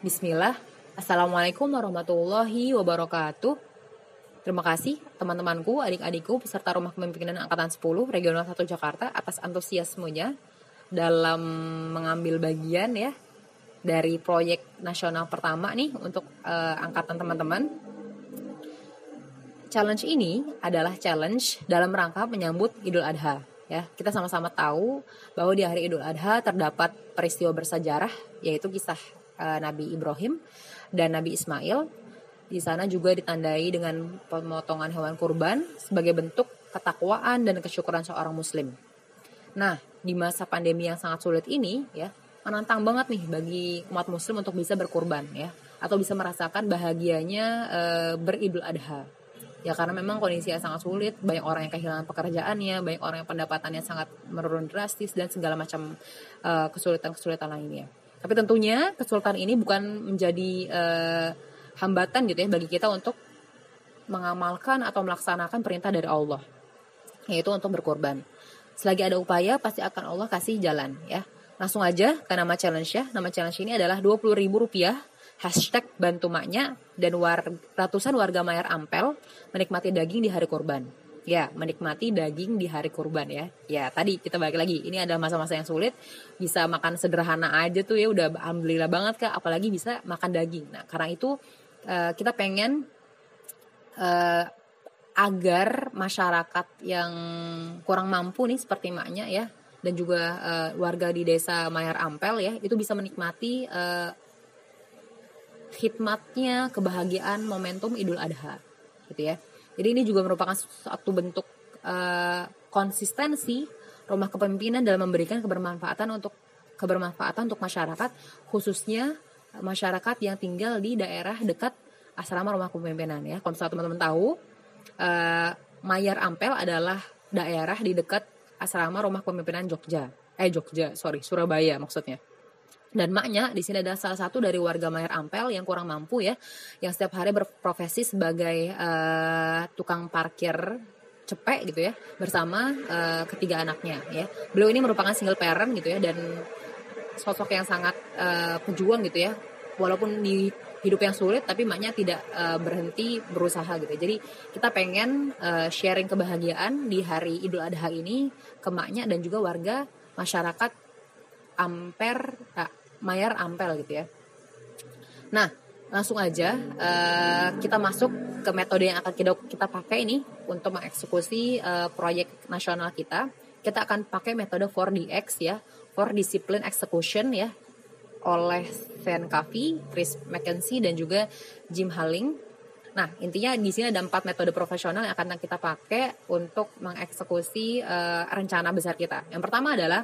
Bismillah. Assalamualaikum warahmatullahi wabarakatuh. Terima kasih teman-temanku, adik-adikku, peserta Rumah Kepemimpinan Angkatan 10 Regional 1 Jakarta atas antusiasmenya dalam mengambil bagian ya dari proyek nasional pertama nih untuk uh, angkatan teman-teman. Challenge ini adalah challenge dalam rangka menyambut Idul Adha ya kita sama-sama tahu bahwa di hari Idul Adha terdapat peristiwa bersejarah yaitu kisah uh, Nabi Ibrahim dan Nabi Ismail. Di sana juga ditandai dengan pemotongan hewan kurban sebagai bentuk ketakwaan dan kesyukuran seorang muslim. Nah, di masa pandemi yang sangat sulit ini ya, menantang banget nih bagi umat muslim untuk bisa berkurban ya atau bisa merasakan bahagianya e, beridul adha. Ya karena memang kondisi yang sangat sulit banyak orang yang kehilangan pekerjaannya banyak orang yang pendapatannya sangat menurun drastis dan segala macam uh, kesulitan-kesulitan lainnya tapi tentunya kesulitan ini bukan menjadi uh, hambatan gitu ya bagi kita untuk mengamalkan atau melaksanakan perintah dari Allah yaitu untuk berkorban. Selagi ada upaya pasti akan Allah kasih jalan ya. Langsung aja ke nama challenge ya nama challenge ini adalah 20 ribu rupiah. Hashtag bantu maknya. Dan war, ratusan warga Mayar Ampel menikmati daging di hari kurban. Ya, menikmati daging di hari kurban ya. Ya, tadi kita balik lagi. Ini adalah masa-masa yang sulit. Bisa makan sederhana aja tuh ya udah alhamdulillah banget Kak, apalagi bisa makan daging. Nah, karena itu uh, kita pengen uh, agar masyarakat yang kurang mampu nih seperti maknya ya dan juga uh, warga di desa Mayar Ampel ya itu bisa menikmati uh, khidmatnya kebahagiaan momentum Idul Adha gitu ya. Jadi ini juga merupakan satu bentuk uh, konsistensi rumah kepemimpinan dalam memberikan kebermanfaatan untuk kebermanfaatan untuk masyarakat khususnya masyarakat yang tinggal di daerah dekat asrama rumah kepemimpinan ya. Kalau teman-teman tahu uh, Mayar Ampel adalah daerah di dekat asrama rumah kepemimpinan Jogja. Eh Jogja, sorry, Surabaya maksudnya. Dan maknya di sini adalah salah satu dari warga Mayer Ampel yang kurang mampu ya, yang setiap hari berprofesi sebagai uh, tukang parkir cepek gitu ya, bersama uh, ketiga anaknya ya. Beliau ini merupakan single parent gitu ya dan sosok yang sangat uh, pejuang gitu ya. Walaupun di hidup yang sulit tapi maknya tidak uh, berhenti berusaha gitu. Jadi kita pengen uh, sharing kebahagiaan di hari Idul Adha ini ke maknya dan juga warga masyarakat Amper Mayer Ampel gitu ya. Nah, langsung aja uh, kita masuk ke metode yang akan kita, kita pakai ini untuk mengeksekusi uh, proyek nasional kita. Kita akan pakai metode 4DX ya, for Discipline Execution ya, oleh Van Kavi, Chris McKenzie dan juga Jim Halling. Nah, intinya di sini ada empat metode profesional yang akan kita pakai untuk mengeksekusi uh, rencana besar kita. Yang pertama adalah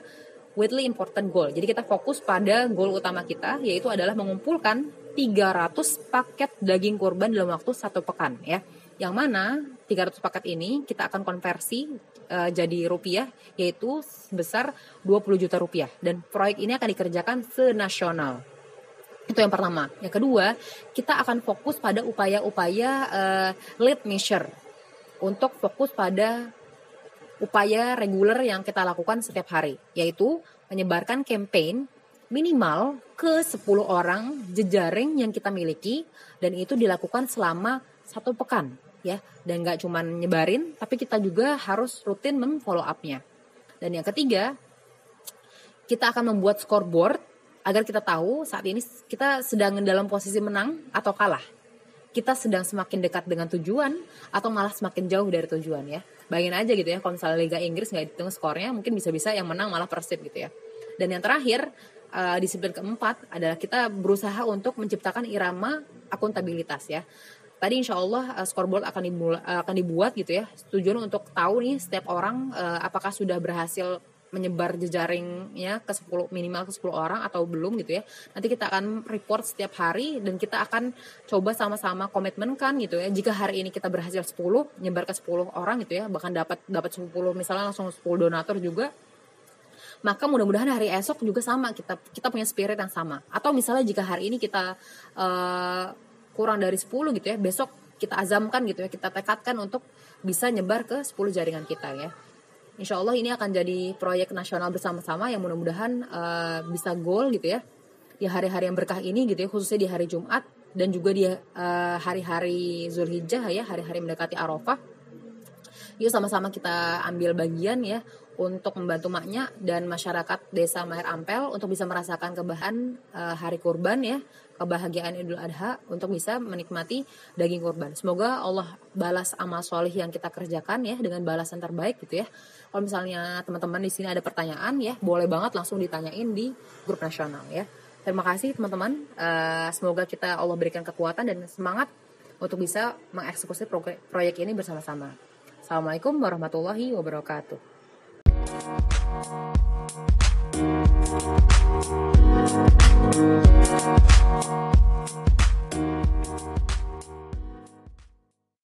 weekly important goal. Jadi kita fokus pada goal utama kita yaitu adalah mengumpulkan 300 paket daging kurban dalam waktu satu pekan ya. Yang mana 300 paket ini kita akan konversi uh, jadi rupiah yaitu sebesar 20 juta rupiah dan proyek ini akan dikerjakan senasional. Itu yang pertama. Yang kedua, kita akan fokus pada upaya-upaya uh, lead measure untuk fokus pada upaya reguler yang kita lakukan setiap hari, yaitu menyebarkan campaign minimal ke 10 orang jejaring yang kita miliki dan itu dilakukan selama satu pekan ya. Dan nggak cuma nyebarin tapi kita juga harus rutin memfollow upnya. Dan yang ketiga kita akan membuat scoreboard agar kita tahu saat ini kita sedang dalam posisi menang atau kalah kita sedang semakin dekat dengan tujuan atau malah semakin jauh dari tujuan ya? Bayangin aja gitu ya kalau misalnya Liga Inggris nggak dihitung skornya mungkin bisa-bisa yang menang malah Persib gitu ya. Dan yang terakhir uh, disiplin keempat adalah kita berusaha untuk menciptakan irama akuntabilitas ya. Tadi insya Allah uh, scoreboard akan dibuat, akan dibuat gitu ya tujuan untuk tahu nih setiap orang uh, apakah sudah berhasil menyebar jejaringnya ke 10 minimal ke 10 orang atau belum gitu ya. Nanti kita akan report setiap hari dan kita akan coba sama-sama komitmen kan gitu ya. Jika hari ini kita berhasil 10 nyebar ke 10 orang gitu ya, bahkan dapat dapat 10 misalnya langsung 10 donatur juga maka mudah-mudahan hari esok juga sama kita kita punya spirit yang sama atau misalnya jika hari ini kita uh, kurang dari 10 gitu ya besok kita azamkan gitu ya kita tekadkan untuk bisa nyebar ke 10 jaringan kita ya Insya Allah ini akan jadi proyek nasional bersama-sama yang mudah-mudahan uh, bisa goal gitu ya. di hari-hari yang berkah ini gitu ya khususnya di hari Jumat dan juga di uh, hari-hari Zulhijjah ya hari-hari mendekati Arafah yuk sama-sama kita ambil bagian ya untuk membantu maknya dan masyarakat desa Mahir Ampel untuk bisa merasakan kebahan uh, hari kurban ya kebahagiaan Idul Adha untuk bisa menikmati daging kurban. Semoga Allah balas amal solih yang kita kerjakan ya dengan balasan terbaik gitu ya. Kalau misalnya teman-teman di sini ada pertanyaan ya, boleh banget langsung ditanyain di grup nasional ya. Terima kasih teman-teman. Uh, semoga kita Allah berikan kekuatan dan semangat untuk bisa mengeksekusi proyek ini bersama-sama. Assalamualaikum warahmatullahi wabarakatuh. Thank you.